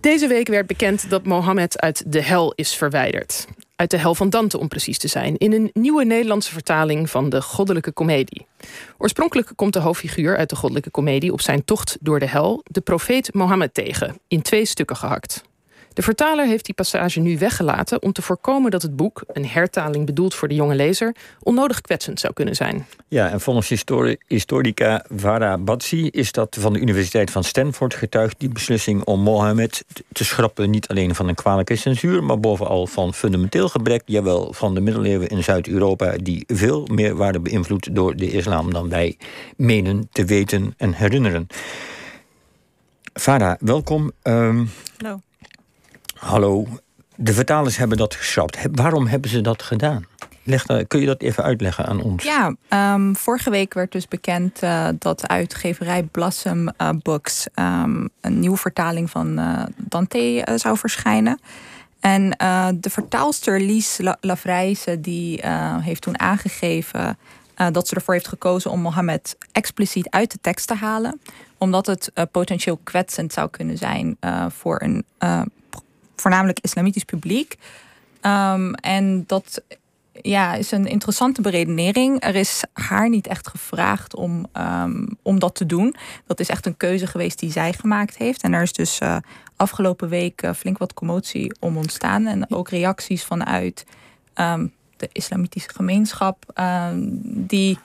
Deze week werd bekend dat Mohammed uit de hel is verwijderd. Uit de hel van Dante om precies te zijn, in een nieuwe Nederlandse vertaling van de Goddelijke Comedie. Oorspronkelijk komt de hoofdfiguur uit de Goddelijke Comedie op zijn tocht door de hel, de profeet Mohammed, tegen, in twee stukken gehakt. De vertaler heeft die passage nu weggelaten om te voorkomen dat het boek, een hertaling bedoeld voor de jonge lezer, onnodig kwetsend zou kunnen zijn. Ja, en volgens historica Vara Batsi is dat van de Universiteit van Stanford getuigd die beslissing om Mohammed te schrappen niet alleen van een kwalijke censuur, maar bovenal van fundamenteel gebrek, jawel, van de middeleeuwen in Zuid-Europa, die veel meer waren beïnvloed door de islam dan wij menen te weten en herinneren. Vara, welkom. Um, Hallo. Hallo, de vertalers hebben dat geschrapt. Waarom hebben ze dat gedaan? Leg, kun je dat even uitleggen aan ons? Ja, um, vorige week werd dus bekend uh, dat uitgeverij Blossom uh, Books um, een nieuwe vertaling van uh, Dante zou verschijnen. En de vertaalster Lies Lavrijse die heeft toen aangegeven dat ze ervoor heeft gekozen om Mohammed expliciet uit de tekst te halen, omdat het potentieel kwetsend zou kunnen zijn voor een voornamelijk islamitisch publiek. Um, en dat ja, is een interessante beredenering. Er is haar niet echt gevraagd om, um, om dat te doen. Dat is echt een keuze geweest die zij gemaakt heeft. En er is dus uh, afgelopen week uh, flink wat commotie om ontstaan. En ook reacties vanuit um, de islamitische gemeenschap. die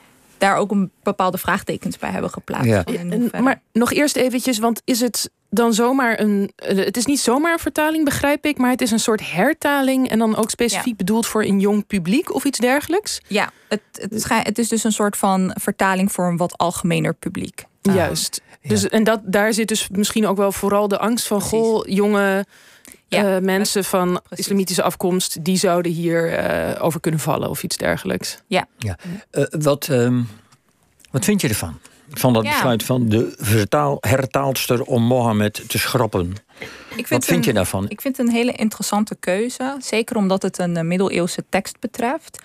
daar ook een bepaalde vraagtekens bij hebben geplaatst. Ja. maar nog eerst eventjes, want is het dan zomaar een. Eh, het is niet zomaar een vertaling, begrijp ik, maar het is een soort hertaling en dan ook specifiek bedoeld voor een jong publiek of iets dergelijks? Ja, het, het, het is dus een soort van vertaling voor een wat algemener publiek. Juist. Dus, en dat, daar zit dus misschien ook wel vooral de angst van: goh, jonge. Ja, uh, mensen van islamitische afkomst, die zouden hier uh, over kunnen vallen of iets dergelijks. Ja. ja. Uh, wat, um, wat vind je ervan? van dat besluit van de vertaal, hertaalster om Mohammed te schrappen. Wat vind je daarvan? Ik vind het een hele interessante keuze. Zeker omdat het een eh, middeleeuwse tekst betreft.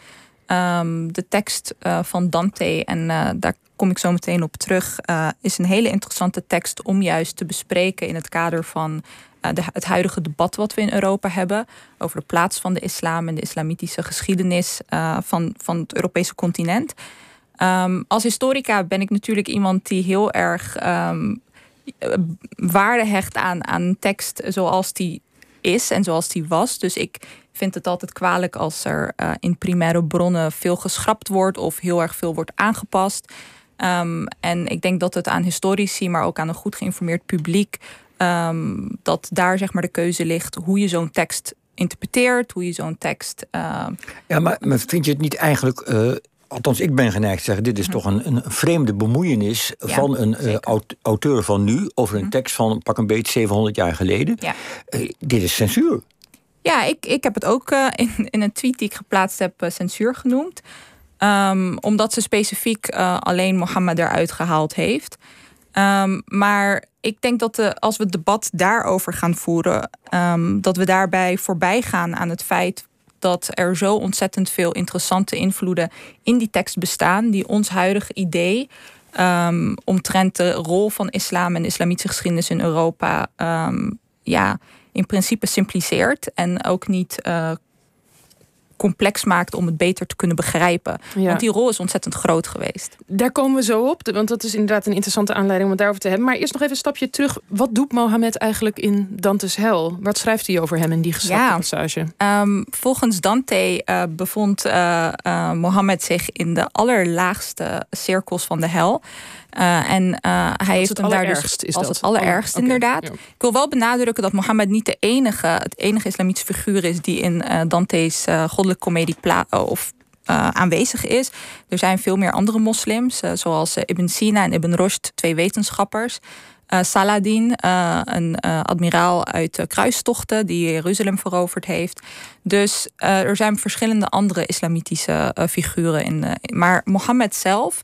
Um, de tekst uh, van Dante, en uh, daar kom ik zo meteen op terug, uh, is een hele interessante tekst om juist te bespreken in het kader van de, het huidige debat wat we in Europa hebben over de plaats van de islam en de islamitische geschiedenis van, van het Europese continent. Um, als historica ben ik natuurlijk iemand die heel erg um, waarde hecht aan, aan tekst zoals die is en zoals die was. Dus ik vind het altijd kwalijk als er uh, in primaire bronnen veel geschrapt wordt of heel erg veel wordt aangepast. Um, en ik denk dat het aan historici, maar ook aan een goed geïnformeerd publiek, um, dat daar zeg maar de keuze ligt hoe je zo'n tekst interpreteert, hoe je zo'n tekst. Uh, ja, maar, maar, vind je het niet eigenlijk uh, Althans, ik ben geneigd te zeggen, dit is mhm. toch een, een vreemde bemoeienis van een uh, auteur van nu over een mhm. tekst van pak een beetje 700 jaar geleden. Ja. Dit is censuur. Ja, ik, ik heb het ook uh, in, in een tweet die ik geplaatst heb censuur genoemd. Um, omdat ze specifiek alleen Mohammed eruit gehaald heeft. Um, maar ik denk dat de, als we het debat daarover gaan voeren, um, dat we daarbij voorbij gaan aan het feit dat er zo ontzettend veel interessante invloeden in die tekst bestaan, die ons huidige idee omtrent de rol van islam en islamitische geschiedenis in Europa ja, in principe simpliceert en ook niet uh, complex maakt om het beter te kunnen begrijpen. Want die rol is ontzettend groot geweest. Daar komen we zo op, want dat is inderdaad een interessante aanleiding om het daarover te hebben. Maar eerst nog even een stapje terug. Wat doet Mohammed eigenlijk in Dante's hel? Wat schrijft hij over hem in die ja. passage? Um, volgens Dante uh, bevond uh, uh, Mohammed zich in de allerlaagste cirkels van de hel. Uh, en uh, hij heeft hem daar dus is als het allerergst, inderdaad. Ik wil wel benadrukken dat Mohammed niet de enige, het enige islamitische figuur is die in uh, Dante's goddelijke komedie of aanwezig is. Er zijn veel meer andere moslims, zoals Ibn Sina en Ibn Rushd, twee wetenschappers. Saladin, een admiraal uit kruistochten die Jeruzalem veroverd heeft. Dus er zijn verschillende andere islamitische figuren in. maar Mohammed zelf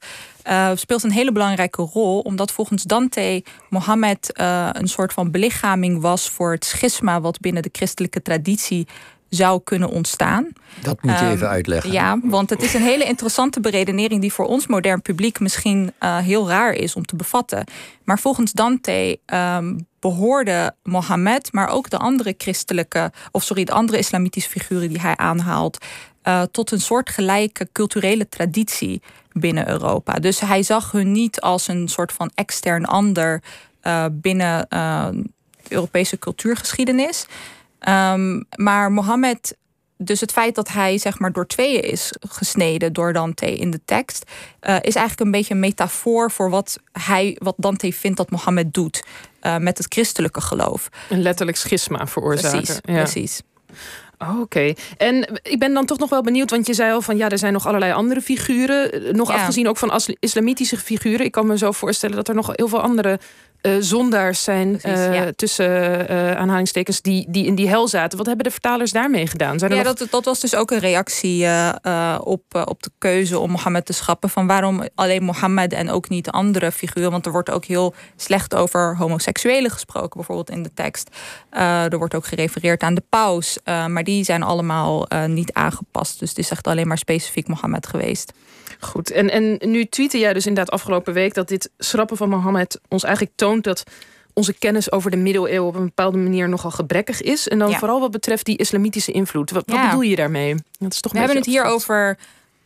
speelt een hele belangrijke rol, omdat volgens Dante Mohammed een soort van belichaming was voor het schisma wat binnen de christelijke traditie zou kunnen ontstaan. Dat moet je um, even uitleggen. Ja, want het is een hele interessante beredenering die voor ons modern publiek misschien uh, heel raar is om te bevatten. Maar volgens Dante um, behoorde Mohammed, maar ook de andere christelijke, of sorry, de andere islamitische figuren die hij aanhaalt, uh, tot een soort gelijke culturele traditie binnen Europa. Dus hij zag hun niet als een soort van extern ander uh, binnen uh, Europese cultuurgeschiedenis. Um, maar Mohammed dus het feit dat hij zeg maar door tweeën is gesneden door Dante in de tekst, uh, is eigenlijk een beetje een metafoor voor wat hij, wat Dante vindt dat Mohammed doet uh, met het christelijke geloof. Een letterlijk schisma veroorzaken. Precies, ja. precies. Oh, Oké. En ik ben dan toch nog wel benieuwd, want je zei al van ja, er zijn nog allerlei andere figuren. Nog ja. afgezien ook van islamitische figuren. Ik kan me zo voorstellen dat er nog heel veel andere uh, zondaars zijn Precies, uh, ja. tussen uh, aanhalingstekens die, die in die hel zaten. Wat hebben de vertalers daarmee gedaan? Zijn ja, nog... dat, dat was dus ook een reactie op, op de keuze om Mohammed te schrappen. Van waarom alleen Mohammed en ook niet andere figuren? Want er wordt ook heel slecht over homoseksuelen gesproken, bijvoorbeeld in de tekst. er wordt ook gerefereerd aan de paus. maar die zijn allemaal niet aangepast. Dus het is echt alleen maar specifiek Mohammed geweest. Goed, en, en nu tweette jij dus inderdaad afgelopen week dat dit schrappen van Mohammed ons eigenlijk toont dat onze kennis over de middeleeuwen op een bepaalde manier nogal gebrekkig is. En dan ja. vooral wat betreft die islamitische invloed. Wat, wat ja. bedoel je daarmee? Dat is toch We hebben het hier over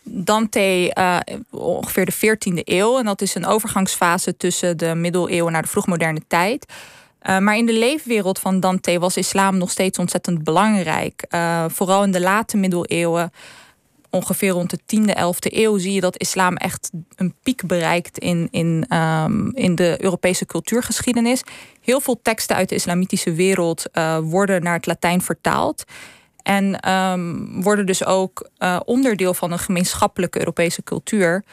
Dante uh, ongeveer de 14e eeuw. En dat is een overgangsfase tussen de middeleeuwen naar de vroegmoderne tijd. Uh, maar in de leefwereld van Dante was islam nog steeds ontzettend belangrijk. Uh, vooral in de late middeleeuwen ongeveer rond de 10e, 11e eeuw zie je dat islam echt een piek bereikt in, in, um, in de Europese cultuurgeschiedenis. Heel veel teksten uit de islamitische wereld uh, worden naar het Latijn vertaald. En um, worden dus ook onderdeel van een gemeenschappelijke Europese cultuur.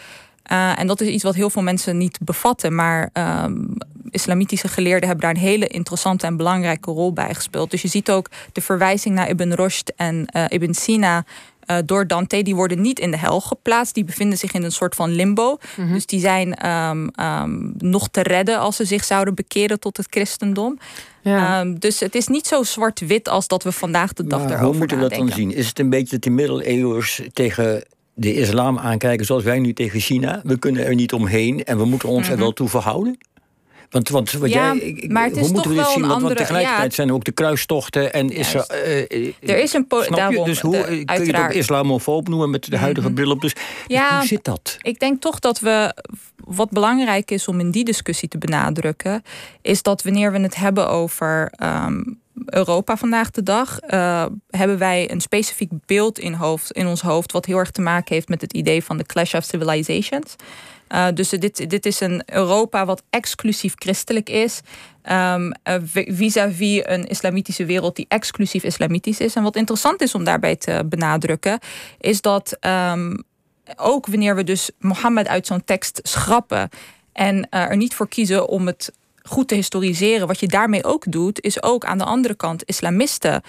Uh, en dat is iets wat heel veel mensen niet bevatten. Maar um, islamitische geleerden hebben daar een hele interessante en belangrijke rol bij gespeeld. Dus je ziet ook de verwijzing naar Ibn Rushd en uh, Ibn Sina uh, door Dante, die worden niet in de hel geplaatst. Die bevinden zich in een soort van limbo. Mm -hmm. Dus die zijn um, um, nog te redden als ze zich zouden bekeren tot het christendom. Ja. Um, dus het is niet zo zwart-wit als dat we vandaag de dag maar daarover Hoe moeten we dat dan zien? Is het een beetje dat die middeleeuwers tegen de islam aankijken zoals wij nu tegen China? We kunnen er niet omheen en we moeten ons mm -hmm. er wel toe verhouden? Want, want wat ja, jij, ik, maar het is hoe moeten we dit zien? Want, andere, want tegelijkertijd ja, zijn er ook de kruistochten en is er. Uh, er is een? Dus hoe de, kun uiteraard. je het ook islamofoob noemen met de huidige -hmm. bril op? Dus, ja, hoe zit dat? Ik denk toch dat we wat belangrijk is om in die discussie te benadrukken, is dat wanneer we het hebben over um, Europa vandaag de dag, uh, hebben wij een specifiek beeld in, hoofd, in ons hoofd, wat heel erg te maken heeft met het idee van de clash of civilizations. Uh, dus dit, dit is een Europa wat exclusief christelijk is. Um, vis-à-vis -vis een islamitische wereld die exclusief islamitisch is. En wat interessant is om daarbij te benadrukken, is dat um, ook wanneer we dus Mohammed uit zo'n tekst schrappen en er niet voor kiezen om het goed te historiseren, wat je daarmee ook doet, is ook aan de andere kant islamisten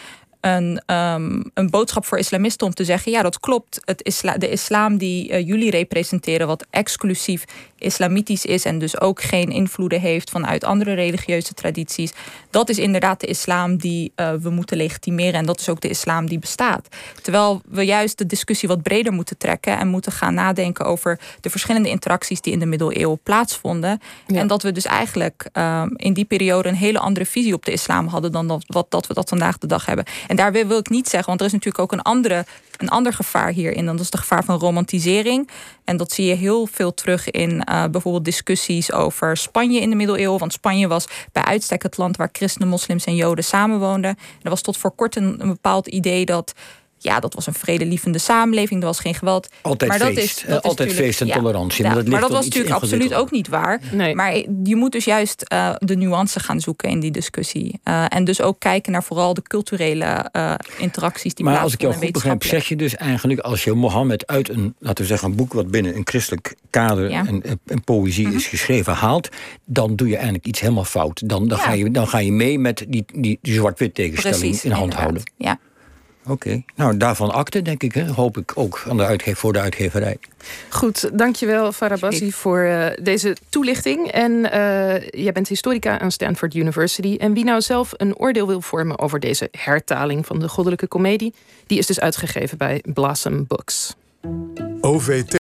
een, um, een boodschap voor islamisten om te zeggen: ja, dat klopt. Het isla de islam die uh, jullie representeren, wat exclusief islamitisch is en dus ook geen invloeden heeft vanuit andere religieuze tradities, dat is inderdaad de islam die uh, we moeten legitimeren en dat is ook de islam die bestaat. Terwijl we juist de discussie wat breder moeten trekken en moeten gaan nadenken over de verschillende interacties die in de middeleeuwen plaatsvonden. Ja. En dat we dus eigenlijk um, in die periode een hele andere visie op de islam hadden dan dat, wat dat we dat vandaag de dag hebben. En daar wil ik niet zeggen, want er is natuurlijk ook een, andere, een ander gevaar hierin. Dat is het gevaar van romantisering. En dat zie je heel veel terug in uh, bijvoorbeeld discussies over Spanje in de middeleeuwen. Want Spanje was bij uitstek het land waar christenen, moslims en joden samenwoonden. En er was tot voor kort een bepaald idee dat ja, dat was een vredelievende samenleving, er was geen geweld. Altijd maar feest, dat is, dat altijd is feest en ja, tolerantie. Ja, maar dat, maar dat was natuurlijk absoluut ook niet waar. Nee. Maar je moet dus juist uh, de nuance gaan zoeken in die discussie. Uh, en dus ook kijken naar vooral de culturele uh, interacties die Maar als ik jou goed begrijp, zeg je dus eigenlijk... als je Mohammed uit een, laten we zeggen, een boek... wat binnen een christelijk kader ja. en, en, poëzie mm -hmm. is geschreven haalt... dan doe je eigenlijk iets helemaal fout. Dan, dan, ja. ga, je, dan ga je mee met die, die, die zwart-wit tegenstelling Precies, in hand inderdaad. houden. Ja. Oké, okay. nou daarvan akte denk ik, hè? hoop ik ook aan de uitgever, voor de uitgeverij. Goed, dankjewel Farabassi voor uh, deze toelichting. En uh, jij bent historica aan Stanford University. En wie nou zelf een oordeel wil vormen over deze hertaling van de goddelijke komedie, die is dus uitgegeven bij Blossom Books. OVT